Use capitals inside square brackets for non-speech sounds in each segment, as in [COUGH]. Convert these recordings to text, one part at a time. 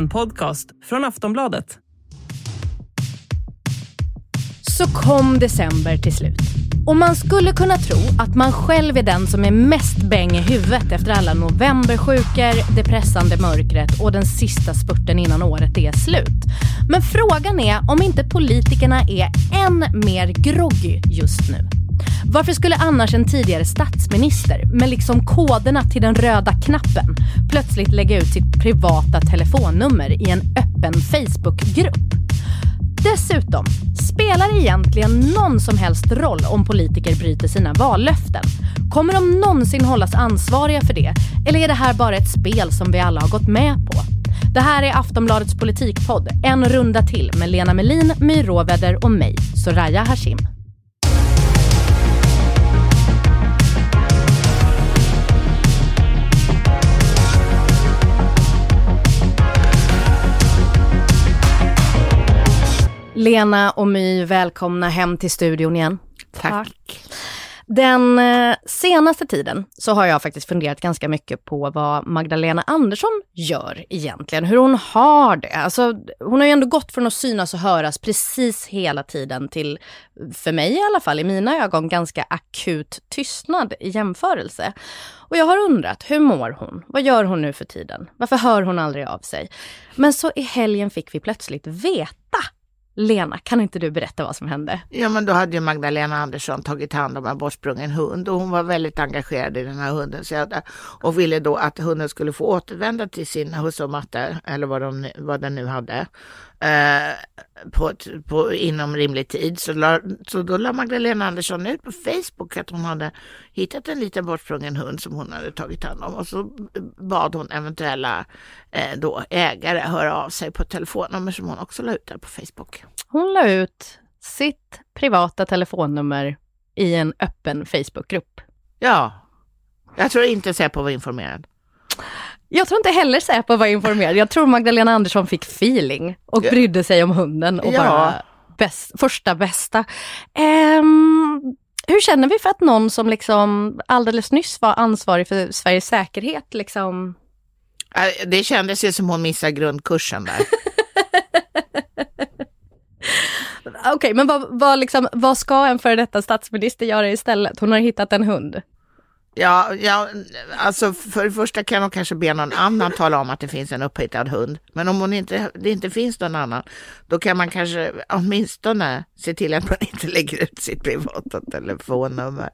En podcast från Aftonbladet. Så kom december till slut. Och man skulle kunna tro att man själv är den som är mest bäng i huvudet efter alla novembersjukor, det pressande mörkret och den sista spurten innan året är slut. Men frågan är om inte politikerna är än mer groggy just nu. Varför skulle annars en tidigare statsminister med liksom koderna till den röda knappen plötsligt lägga ut sitt privata telefonnummer i en öppen Facebookgrupp? Dessutom, spelar det egentligen någon som helst roll om politiker bryter sina vallöften? Kommer de någonsin hållas ansvariga för det? Eller är det här bara ett spel som vi alla har gått med på? Det här är Aftonbladets politikpodd, en runda till med Lena Melin, My Råväder och mig, Soraya Hashim. Lena och My, välkomna hem till studion igen. Tack. Den eh, senaste tiden så har jag faktiskt funderat ganska mycket på vad Magdalena Andersson gör egentligen, hur hon har det. Alltså, hon har ju ändå gått från att synas och höras precis hela tiden till, för mig i alla fall, i mina ögon, ganska akut tystnad i jämförelse. Och jag har undrat, hur mår hon? Vad gör hon nu för tiden? Varför hör hon aldrig av sig? Men så i helgen fick vi plötsligt veta Lena, kan inte du berätta vad som hände? Ja, men då hade ju Magdalena Andersson tagit hand om en bortsprungen hund och hon var väldigt engagerad i den här hundens öde och ville då att hunden skulle få återvända till sin husse och matte eller vad, de, vad den nu hade eh, på, på, inom rimlig tid. Så, la, så då la Magdalena Andersson ut på Facebook att hon hade hittat en liten bortsprungen hund som hon hade tagit hand om och så bad hon eventuella eh, då, ägare höra av sig på telefonnummer som hon också la ut där på Facebook. Hon la ut sitt privata telefonnummer i en öppen Facebookgrupp. Ja, jag tror inte Säpo var informerad. Jag tror inte heller Säpo var informerad. Jag tror Magdalena Andersson fick feeling och brydde sig om hunden och ja. bara bäst, första bästa. Um, hur känner vi för att någon som liksom alldeles nyss var ansvarig för Sveriges säkerhet liksom... Det kändes ju som hon missade grundkursen där. [LAUGHS] Okej, okay, men vad, vad, liksom, vad ska en före detta statsminister göra istället? Hon har hittat en hund. Ja, ja, alltså för det första kan hon kanske be någon annan tala om att det finns en upphittad hund. Men om hon inte, det inte finns någon annan, då kan man kanske åtminstone se till att man inte lägger ut sitt privata telefonnummer.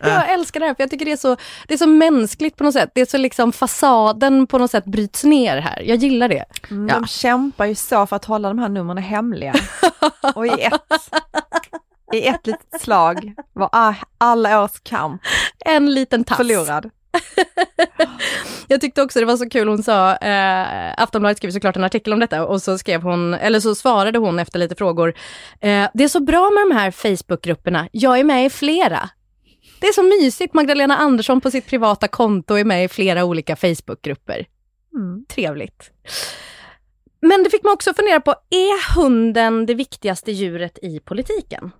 Jag älskar det här, för jag tycker det är, så, det är så mänskligt på något sätt. Det är så liksom fasaden på något sätt bryts ner här. Jag gillar det. Mm, ja. De kämpar ju så för att hålla de här numren hemliga. [LAUGHS] Och i ett i ett litet slag var alla års kamp en liten tass. Förlorad. [LAUGHS] jag tyckte också det var så kul, hon sa, eh, Aftonbladet skrev såklart en artikel om detta och så skrev hon, eller så svarade hon efter lite frågor. Eh, det är så bra med de här Facebookgrupperna, jag är med i flera. Det är så mysigt, Magdalena Andersson på sitt privata konto är med i flera olika Facebookgrupper. Mm, trevligt. Men det fick man också fundera på, är hunden det viktigaste djuret i politiken?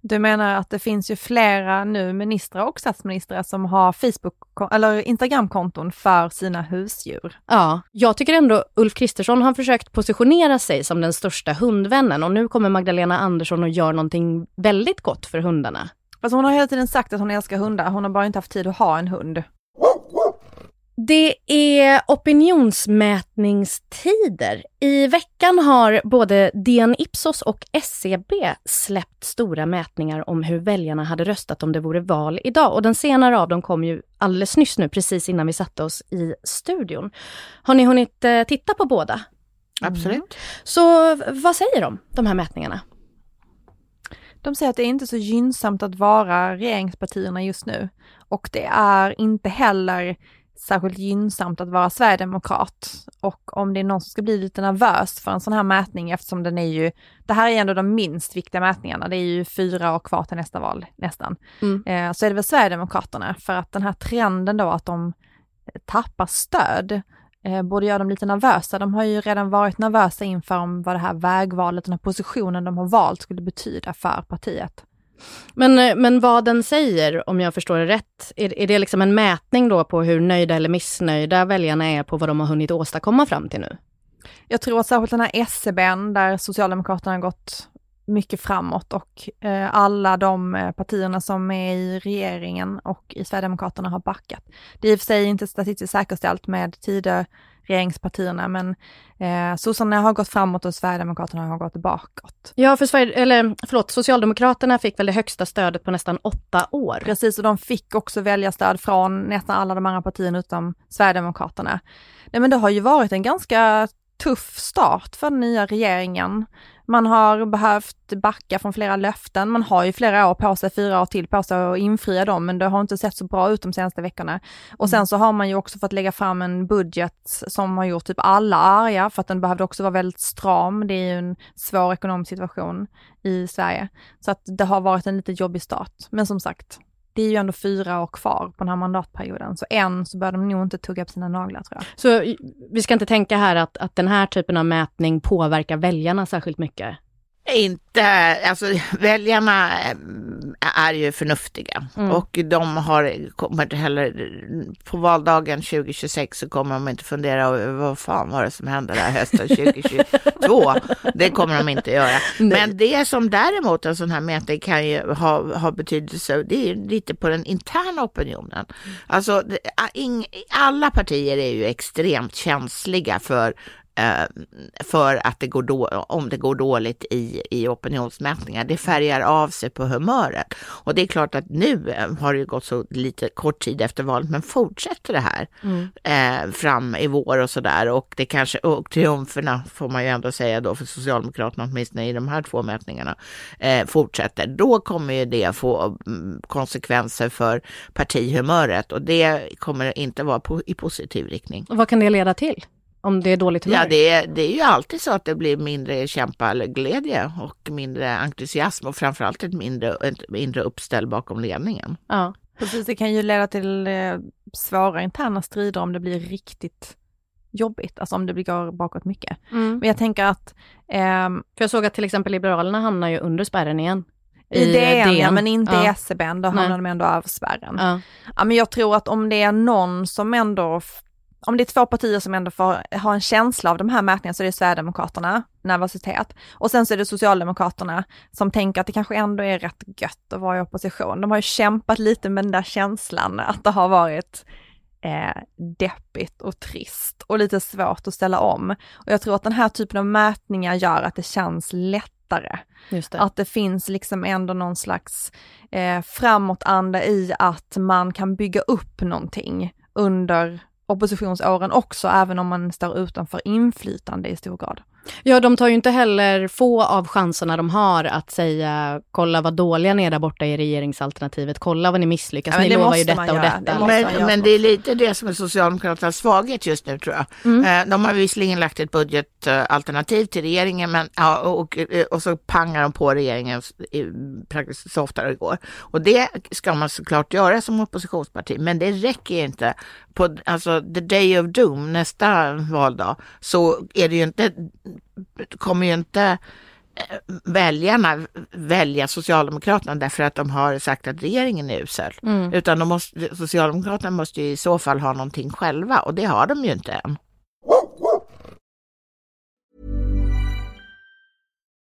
Du menar att det finns ju flera nu ministrar och statsministrar som har Facebook eller Instagramkonton för sina husdjur. Ja, jag tycker ändå Ulf Kristersson har försökt positionera sig som den största hundvännen och nu kommer Magdalena Andersson och gör någonting väldigt gott för hundarna. Fast hon har hela tiden sagt att hon älskar hundar, hon har bara inte haft tid att ha en hund. Det är opinionsmätningstider. I veckan har både DN Ipsos och SCB e släppt stora mätningar om hur väljarna hade röstat om det vore val idag. Och den senare av dem kom ju alldeles nyss nu, precis innan vi satte oss i studion. Har ni hunnit eh, titta på båda? Absolut. Mm. Så vad säger de, de här mätningarna? De säger att det är inte så gynnsamt att vara regeringspartierna just nu. Och det är inte heller särskilt gynnsamt att vara sverigedemokrat. Och om det är någon som ska bli lite nervös för en sån här mätning eftersom den är ju, det här är ändå de minst viktiga mätningarna, det är ju fyra år kvar till nästa val nästan. Mm. Eh, så är det väl Sverigedemokraterna för att den här trenden då att de tappar stöd eh, borde göra dem lite nervösa. De har ju redan varit nervösa inför om vad det här vägvalet, den här positionen de har valt skulle betyda för partiet. Men, eh, men vad den säger, om jag förstår det rätt, är, är det liksom en mätning då på hur nöjda eller missnöjda väljarna är på vad de har hunnit åstadkomma fram till nu? Jag tror att särskilt den här SCBn där Socialdemokraterna har gått mycket framåt och eh, alla de eh, partierna som är i regeringen och i Sverigedemokraterna har backat. Det är i och för sig inte statistiskt säkerställt med tider regeringspartierna, men eh, sossarna har gått framåt och Sverigedemokraterna har gått bakåt. Ja, för Sverige, eller förlåt, Socialdemokraterna fick väl det högsta stödet på nästan åtta år. Precis, och de fick också välja stöd från nästan alla de andra partierna utom Sverigedemokraterna. Nej men det har ju varit en ganska tuff start för den nya regeringen. Man har behövt backa från flera löften. Man har ju flera år på sig, fyra år till på sig att infria dem, men det har inte sett så bra ut de senaste veckorna. Och sen mm. så har man ju också fått lägga fram en budget som har gjort typ alla arga, för att den behövde också vara väldigt stram. Det är ju en svår ekonomisk situation i Sverige. Så att det har varit en lite jobbig start. Men som sagt, det är ju ändå fyra år kvar på den här mandatperioden, så än så bör de nog inte tugga på sina naglar tror jag. Så vi ska inte tänka här att, att den här typen av mätning påverkar väljarna särskilt mycket? Inte, alltså väljarna eh, är ju förnuftiga mm. och de har, kommer heller, på valdagen 2026 så kommer de inte fundera över vad fan var det som hände där hösten [LAUGHS] 2022. det kommer de inte göra. Nej. Men det som däremot en sån här mätning kan ju ha, ha betydelse, det är lite på den interna opinionen. Alltså alla partier är ju extremt känsliga för för att det går då, om det går dåligt i, i opinionsmätningar. Det färgar av sig på humöret. Och det är klart att nu eh, har det gått så lite kort tid efter valet, men fortsätter det här mm. eh, fram i vår och sådär och det kanske, och triumferna får man ju ändå säga då för Socialdemokraterna åtminstone i de här två mätningarna eh, fortsätter, då kommer ju det få mm, konsekvenser för partihumöret och det kommer inte vara på, i positiv riktning. Och vad kan det leda till? Om det är dåligt humör? Ja, det är, det är ju alltid så att det blir mindre kämpaglädje och mindre entusiasm och framförallt ett mindre, ett mindre uppställ bakom ledningen. Ja, precis. Det kan ju leda till eh, svåra interna strider om det blir riktigt jobbigt, alltså om det går bakåt mycket. Mm. Men jag tänker att... Ehm, För jag såg att till exempel Liberalerna hamnar ju under spärren igen. I, I DN, ja, men inte ja. i SCB, då hamnar de ändå över spärren. Ja. ja. men jag tror att om det är någon som ändå om det är två partier som ändå får ha en känsla av de här mätningarna så är det Sverigedemokraterna, nervositet. Och sen så är det Socialdemokraterna som tänker att det kanske ändå är rätt gött att vara i opposition. De har ju kämpat lite med den där känslan att det har varit eh, deppigt och trist och lite svårt att ställa om. Och jag tror att den här typen av mätningar gör att det känns lättare. Det. Att det finns liksom ändå någon slags eh, framåtanda i att man kan bygga upp någonting under oppositionsåren också, även om man står utanför inflytande i stor grad. Ja, de tar ju inte heller få av chanserna de har att säga kolla vad dåliga ni är där borta i regeringsalternativet, kolla vad ni misslyckas, ja, ni lovar ju detta och detta. Det men, men det är lite det som är Socialdemokraternas svaghet just nu tror jag. Mm. Eh, de har visserligen lagt ett budgetalternativ till regeringen men, ja, och, och så pangar de på regeringen praktiskt så ofta det går. Och det ska man såklart göra som oppositionsparti, men det räcker inte. På alltså the day of doom, nästa valdag, så är det ju inte kommer ju inte eh, väljarna välja Socialdemokraterna därför att de har sagt att regeringen är usel. Mm. Utan måste, Socialdemokraterna måste ju i så fall ha någonting själva och det har de ju inte än.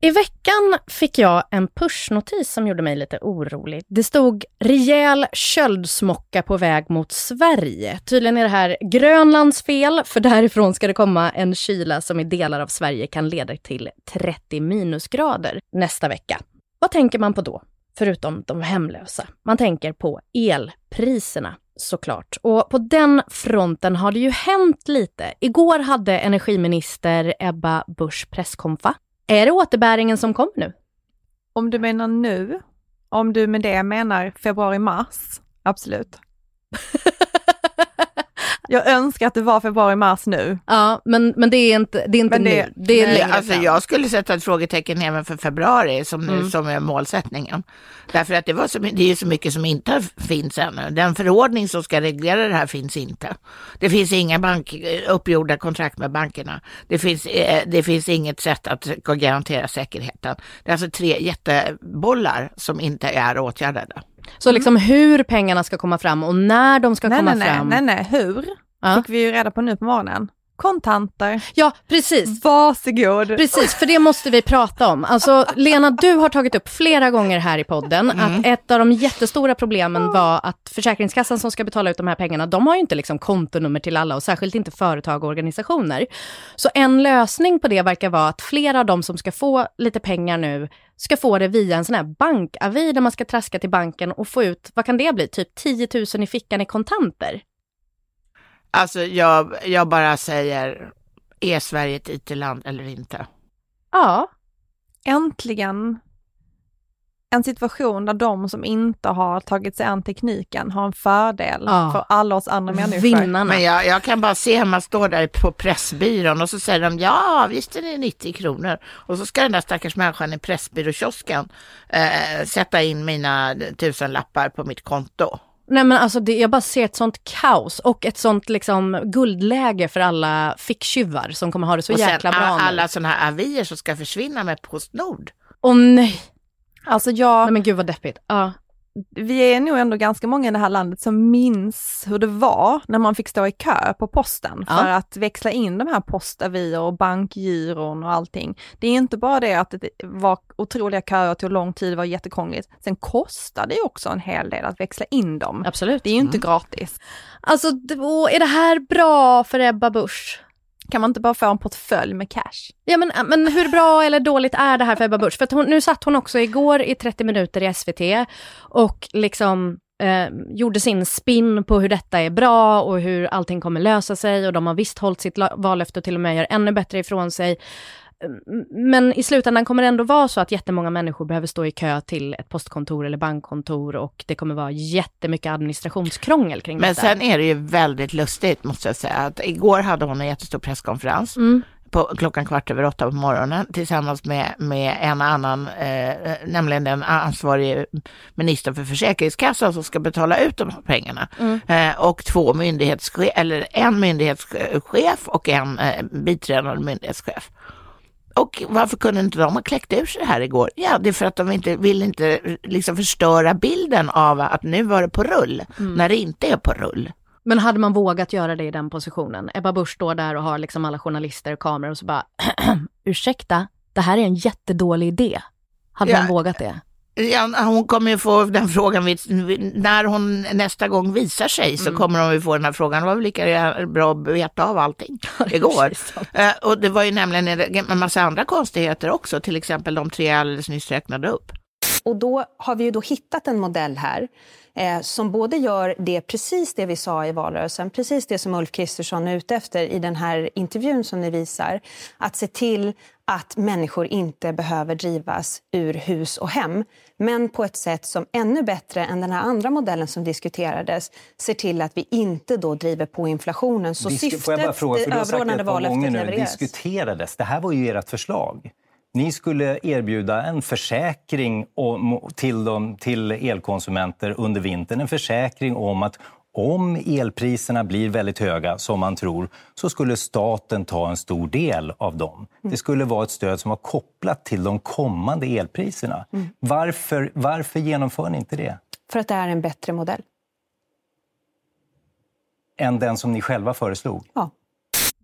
I veckan fick jag en pushnotis som gjorde mig lite orolig. Det stod rejäl köldsmocka på väg mot Sverige. Tydligen är det här Grönlands fel, för därifrån ska det komma en kyla som i delar av Sverige kan leda till 30 minusgrader nästa vecka. Vad tänker man på då? Förutom de hemlösa. Man tänker på elpriserna såklart. Och på den fronten har det ju hänt lite. Igår hade energiminister Ebba Busch presskonfa är det återbäringen som kommer nu? Om du menar nu, om du med det menar februari-mars, absolut. [LAUGHS] Jag önskar att det var februari-mars nu. Ja, men, men det är inte, det är inte Men det- nu. Det är Nej, alltså fram. jag skulle sätta ett frågetecken även för februari som, Mm. som är målsättningen. Därför att det, var så, det är så mycket som inte finns ännu. Den förordning som ska reglera det här finns inte. Det finns inga bank, uppgjorda kontrakt med bankerna. Det finns, eh, det finns inget sätt att garantera säkerheten. Det är alltså tre jättebollar som inte är åtgärdade. Så liksom hur pengarna ska komma fram och när de ska Nej, komma nej, nej, fram. nej, nej, hur? Ja. Fick vi ju reda på nu på morgonen. Kontanter. Ja, precis. Varsågod. Precis, för det måste vi prata om. Alltså, Lena, du har tagit upp flera gånger här i podden att ett av de jättestora problemen var att Försäkringskassan som ska betala ut de här pengarna, de har ju inte liksom kontonummer till alla och särskilt inte företag och organisationer. Så en lösning på det verkar vara att flera av de som ska få lite pengar nu ska få det via en sån här bankavi där man ska traska till banken och få ut, vad kan det bli, typ 10 000 i fickan i kontanter? Alltså jag, jag bara säger, är Sverige ett IT-land eller inte? Ja, Äntligen en situation där de som inte har tagit sig an tekniken har en fördel Ja. för alla oss andra människor. vinnarna. Men jag, jag kan bara se hur man står där på Pressbyrån och så säger de ja visst är det 90 kronor. Och så ska den där stackars människan i Pressbyråkiosken eh, sätta in mina tusenlappar på mitt konto. Nej men alltså det, jag bara ser ett sånt kaos och ett sånt liksom guldläge för alla ficktjuvar som kommer ha det så och sen jäkla bra a- nu. alla sådana här avier som ska försvinna med Postnord. Åh nej. Alltså jag, nej men gud vad deppigt. Ja. vi är nog ändå ganska många i det här landet som minns hur det var när man fick stå i kö på posten Ja. för att växla in de här postavier och bankgiron och allting. Det är inte bara det att det var otroliga köer, tog lång tid, det var jättekrångligt. Sen kostar det också en hel del att växla in dem. Absolut. Det är ju inte gratis. Alltså är det här bra för Ebba Busch? Kan man inte bara få en portfölj med cash? Ja men, äh, men hur bra eller dåligt är det här för Ebba Busch? För att hon, nu satt hon också igår i 30 minuter i SVT och liksom eh, gjorde sin spin på hur detta är bra och hur allting kommer lösa sig och de har visst hållit sitt vallöfte och till och med gör ännu bättre ifrån sig. Mm, Men i slutändan kommer det ändå vara så att jättemånga människor behöver stå i kö till ett postkontor eller bankkontor och det kommer vara jättemycket administrationskrångel kring Men detta. sen är det ju väldigt lustigt måste jag säga att igår hade hon en jättestor presskonferens. Mm. på klockan kvart över åtta på morgonen tillsammans med, med en annan, eh, nämligen den ansvarige ministern för Försäkringskassan som ska betala ut de här pengarna. Eh, och två myndighetschef, eller en myndighetschef och en eh, biträdande myndighetschef. Och varför kunde inte de ha kläckt ur sig det här igår? Ja, det är för att de inte vill inte liksom förstöra bilden av att nu var det på rull, när det inte är på rull. Men hade man vågat göra det i den positionen? Ebba Busch står där och har liksom alla journalister och kameror och så bara, [CLEARS THROAT] ursäkta, det här är en jättedålig idé. Hade Ja. man vågat det? Ja, hon kommer ju få den frågan vid, när hon nästa gång visar sig så kommer hon ju få den här frågan. Det var väl lika bra att veta av allting [LAUGHS] igår. Eh, och det var ju nämligen en, en massa andra konstigheter också, till exempel de tre jag alldeles nyss räknade upp. Och då har vi ju då hittat en modell här eh, som både gör det precis det vi sa i valrörelsen, precis det som Ulf Kristersson är ute efter i den här intervjun som ni visar. Att se till att människor inte behöver drivas ur hus och hem men på ett sätt som ännu bättre än den här andra modellen som diskuterades ser till att vi inte då driver på inflationen. Så Disk- syftet, Får jag bara fråga, för det överordnade vallöftet levereras. diskuterades. Det här var ju ert förslag. Ni skulle erbjuda en försäkring till, de, till elkonsumenter under vintern. En försäkring om att om elpriserna blir väldigt höga, som man tror, så skulle staten ta en stor del av dem. Det skulle vara ett stöd som var kopplat till de kommande elpriserna. Varför, varför genomför ni inte det? För att det är en bättre modell. Än den som ni själva föreslog? Ja.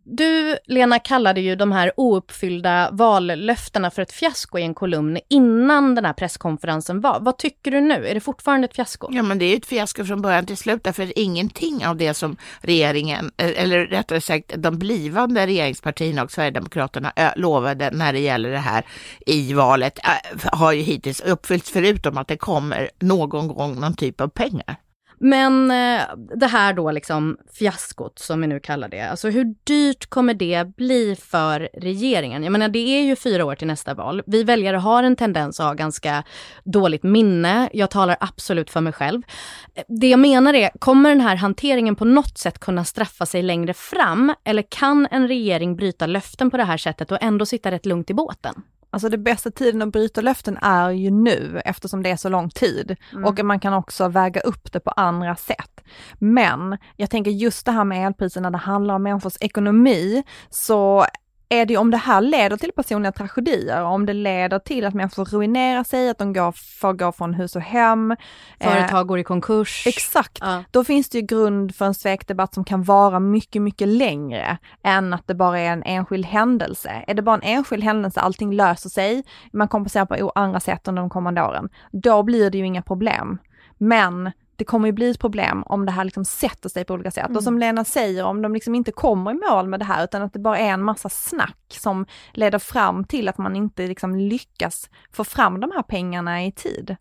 Du, Lena, kallade ju de här ouppfyllda vallöftena för ett fiasko i en kolumn innan den här presskonferensen var. Vad tycker du nu? Är det fortfarande ett fiasko? Ja, men det är ju ett fiasko från början till slut, därför ingenting av det som regeringen, eh, eller rättare sagt de blivande regeringspartierna och Sverigedemokraterna eh, lovade när det gäller det här i valet eh, har ju hittills uppfyllts, förutom att det kommer någon gång någon typ av pengar. Men eh, det här då liksom fiaskot som vi nu kallar det, alltså hur dyrt kommer det bli för regeringen? Jag menar det är ju fyra år till nästa val. Vi väljare har en tendens att ha ganska dåligt minne. Jag talar absolut för mig själv. Det jag menar är, kommer den här hanteringen på något sätt kunna straffa sig längre fram? Eller kan en regering bryta löften på det här sättet och ändå sitta rätt lugnt i båten? Alltså det bästa tiden att bryta löften är ju nu eftersom det är så lång tid. Mm. Och man kan också väga upp det på andra sätt. Men jag tänker just det här med elpriserna, det handlar om människors ekonomi, så är det om det här leder till personliga tragedier, om det leder till att människor ruinerar sig, att de går, får gå från hus och hem. Företag eh, går i konkurs. Exakt. Ja. Då finns det ju grund för en svekdebatt som kan vara mycket, mycket längre än att det bara är en enskild händelse. Är det bara en enskild händelse, allting löser sig, man kompenserar på andra sätt under de kommande åren, då blir det ju inga problem. Men det kommer ju bli ett problem om det här liksom sätter sig på olika sätt. Mm. Och som Lena säger, om de liksom inte kommer i mål med det här utan att det bara är en massa snack som leder fram till att man inte liksom lyckas få fram de här pengarna i tid.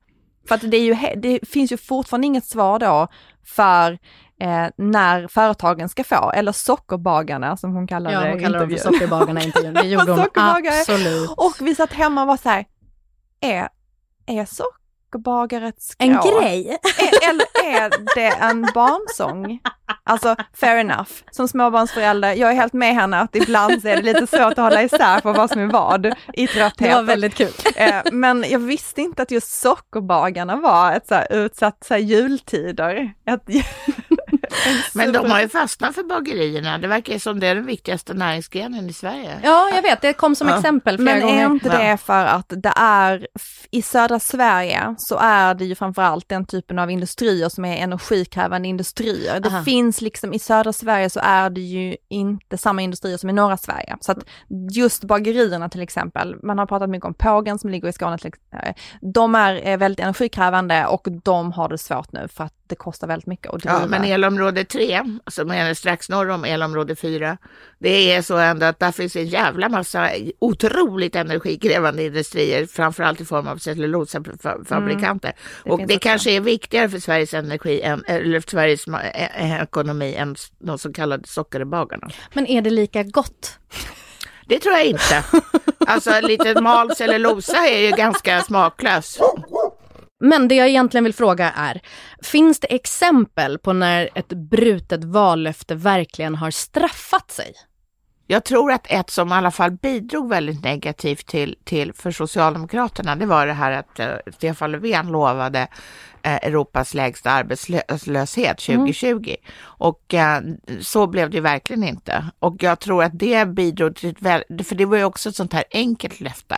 För att det, ju, det finns ju fortfarande inget svar då för eh, när företagen ska få, eller sockerbagarna som hon kallade ja, hon det kallade dem för sockerbagarna i intervjun. Det gjorde [LAUGHS] hon absolut. Och vi satt hemma och var så här, är, är socker sockerbagarets. En grej? Eller är det en barnsång? Alltså fair enough, som småbarnsförälder, jag är helt med henne att ibland så är det lite svårt att hålla isär på vad som är vad i trötthet. Det var väldigt kul. Eh, men jag visste inte att just sockerbagarna var ett så här utsatt så här jultider. [LAUGHS] Men de har ju fastnat för bagerierna. Det verkar som det är den viktigaste näringsgrenen i Sverige. Ja, jag vet. Det kom som ja. exempel flera Men gånger. Men är inte det för att det är i södra Sverige så är det ju framförallt den typen av industrier som är energikrävande industrier. Det Aha. finns liksom i södra Sverige så är det ju inte samma industrier som i norra Sverige. Så att just bagerierna till exempel, man har pratat mycket om Pågen som ligger i Skåne, de är väldigt energikrävande och de har det svårt nu för att det kostar väldigt mycket att driva. Ja, men elområde 3, som är strax norr om elområde 4, det är så ändå att där finns en jävla massa otroligt energikrävande industrier, framförallt i form av cellulosafabrikanter. Mm, och det kanske är viktigare för Sveriges energi, än, eller för Sveriges ekonomi än de så kallade sockerbagarna. Men är det lika gott? Det tror jag inte. [LAUGHS] Alltså lite mal cellulosa är ju ganska smaklös. Men det jag egentligen vill fråga är, finns det exempel på när ett brutet vallöfte verkligen har straffat sig? Jag tror att ett som i alla fall bidrog väldigt negativt till, till för Socialdemokraterna, det var det här att uh, Stefan Löfven lovade Europas lägsta arbetslöshet 2020. Mm. Och uh, så blev det verkligen inte. Och jag tror att det bidrog till, för det var ju också ett sånt här enkelt löfte.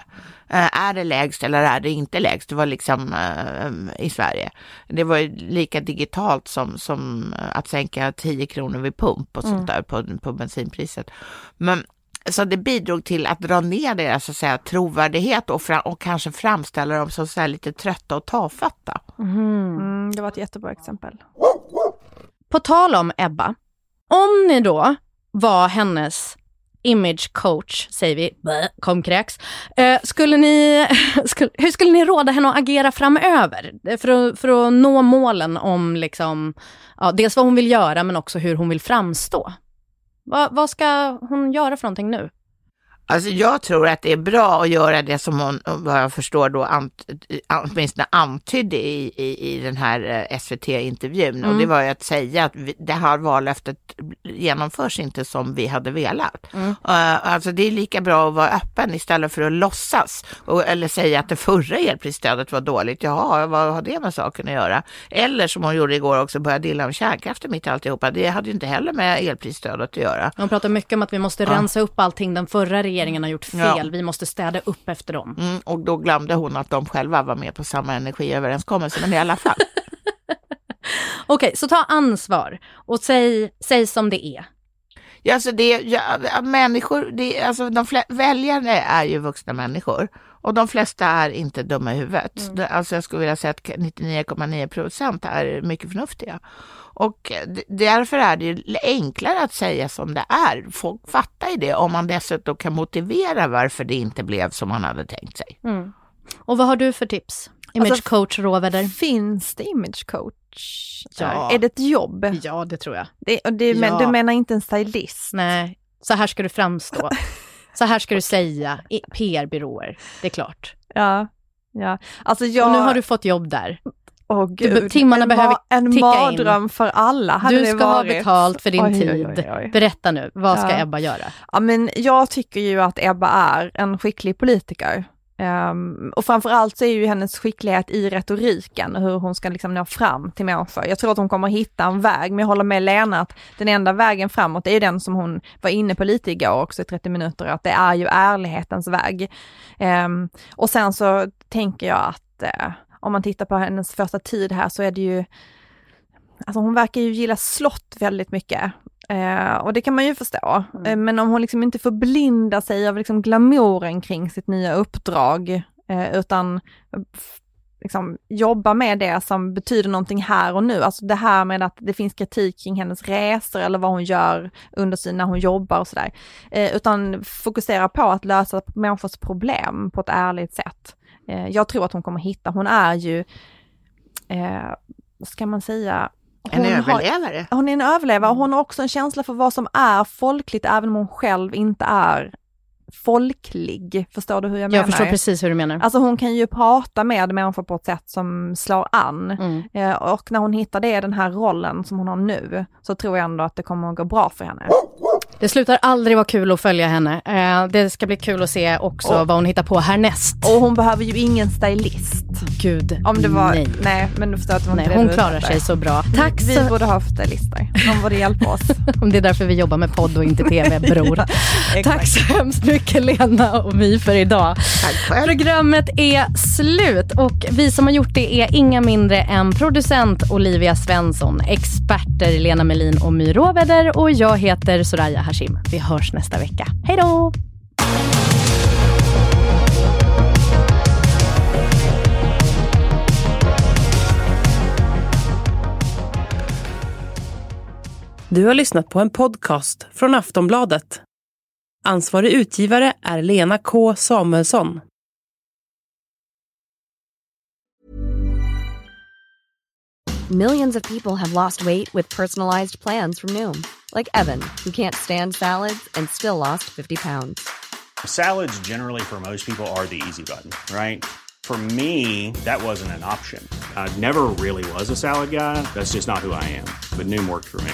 Är det lägst eller är det inte lägst? Det var liksom i Sverige. Det var ju lika digitalt som, som att sänka 10 kronor vid pump och sånt mm. där på, på bensinpriset. Men så det bidrog till att dra ner deras så att säga, trovärdighet och, fram, och kanske framställa dem som så här, lite trötta och tafatta. Mm. Mm, det var ett jättebra exempel. På tal om Ebba, om ni då var hennes image coach, säger vi, kom kräks. Eh, skulle ni, [LAUGHS] skulle, hur skulle ni råda henne att agera framöver? För att, för att nå målen om liksom, ja, dels vad hon vill göra men också hur hon vill framstå. Va, vad ska hon göra för någonting nu? Alltså jag tror att det är bra att göra det som hon, vad jag förstår då, ant, åtminstone antydde i, i, i den här eh, SVT-intervjun. Mm. Och det var ju att säga att vi, det här vallöftet genomförs inte som vi hade velat. Mm. Uh, alltså det är lika bra att vara öppen istället för att låtsas. Och, eller säga att det förra elprisstödet var dåligt. Jaha, vad har det med saken att göra? Eller som hon gjorde igår också, börja dilla om kärnkraften mitt i alltihopa. Det hade ju inte heller med elprisstödet att göra. Hon pratar mycket om att vi måste rensa upp allting den förra regeringen har gjort fel. Ja. Vi måste städa upp efter dem. Mm, och då glömde hon att de själva var med på samma energiöverenskommelse, men i alla fall. [LAUGHS] Okej, okay, så ta ansvar och säg, säg som det är. Ja, alltså det, ja, människor, det, alltså de väljarna är ju vuxna människor och de flesta är inte dumma i huvudet. Mm. Alltså jag skulle vilja säga att 99,9 procent är mycket förnuftiga. Och därför är det ju enklare att säga som det är. Folk fattar ju det om man dessutom kan motivera varför det inte blev som man hade tänkt sig. Mm. Och vad har du för tips? Image alltså, coach Råväder? Finns det image coach Ja. Är det ett jobb? Ja, det tror jag. Det, det, ja. men, du menar inte en stylist? Nej, så här ska du framstå. [LAUGHS] så här ska du säga, PR-byråer, det är klart. Ja, ja. Alltså jag... Och nu har du fått jobb där. Åh gud, timmarna en, behöver en mardröm in. för alla hade Du ska varit. ha betalt för din oj, tid. Oj, oj, Berätta nu, vad ska ja. Ebba göra? Ja men jag tycker ju att Ebba är en skicklig politiker. Um, och framförallt så är ju hennes skicklighet i retoriken, hur hon ska liksom nå fram till människor. Jag tror att hon kommer hitta en väg, men jag håller med Lena att den enda vägen framåt är den som hon var inne på lite igår också i 30 minuter, att det är ju ärlighetens väg. Um, och sen så tänker jag att uh, om man tittar på hennes första tid här så är det ju, alltså hon verkar ju gilla slott väldigt mycket. Eh, och det kan man ju förstå. Mm. Eh, men om hon liksom inte förblindar sig av liksom glamouren kring sitt nya uppdrag, eh, utan liksom jobba med det som betyder någonting här och nu. Alltså det här med att det finns kritik kring hennes resor eller vad hon gör under sin, när hon jobbar och sådär. Eh, utan fokusera på att lösa människors problem på ett ärligt sätt. Eh, jag tror att hon kommer hitta, hon är ju, eh, vad ska man säga, en överlevare? Har, hon är en överlevare och hon har också en känsla för vad som är folkligt även om hon själv inte är folklig. Förstår du hur jag menar? Jag förstår precis hur du menar. Alltså hon kan ju prata med människor på ett sätt som slår an. Mm. Eh, och när hon hittar det, den här rollen som hon har nu, så tror jag ändå att det kommer att gå bra för henne. Det slutar aldrig vara kul att följa henne. Eh, det ska bli kul att se också och, vad hon hittar på härnäst. Och hon behöver ju ingen stylist. Gud, Om det var, nej. nej men du förstår att det var nej, inte Hon klarar sig så bra. Tack vi, så... vi borde ha stylister. De borde hjälpa oss. [LAUGHS] Om det är därför vi jobbar med podd och inte tv, bror. [LAUGHS] ja, Tack så hemskt mycket Lena och My för idag. Programmet är slut och vi som har gjort det är inga mindre än producent Olivia Svensson, experter Lena Melin och My Råväder och jag heter Soraya Hashim. Vi hörs nästa vecka. Hej då! Du har lyssnat på en podcast från Aftonbladet. Ansvarig utgivare är Lena K Samuelsson. Millions of people have lost weight with personalized plans from Noom. Like Evan, who can't stand salads and still lost 50 pounds. Salads generally for most people are the easy button, right? For me, that wasn't an option. I never really was a salad guy. That's just not who I am. But Noom worked for me.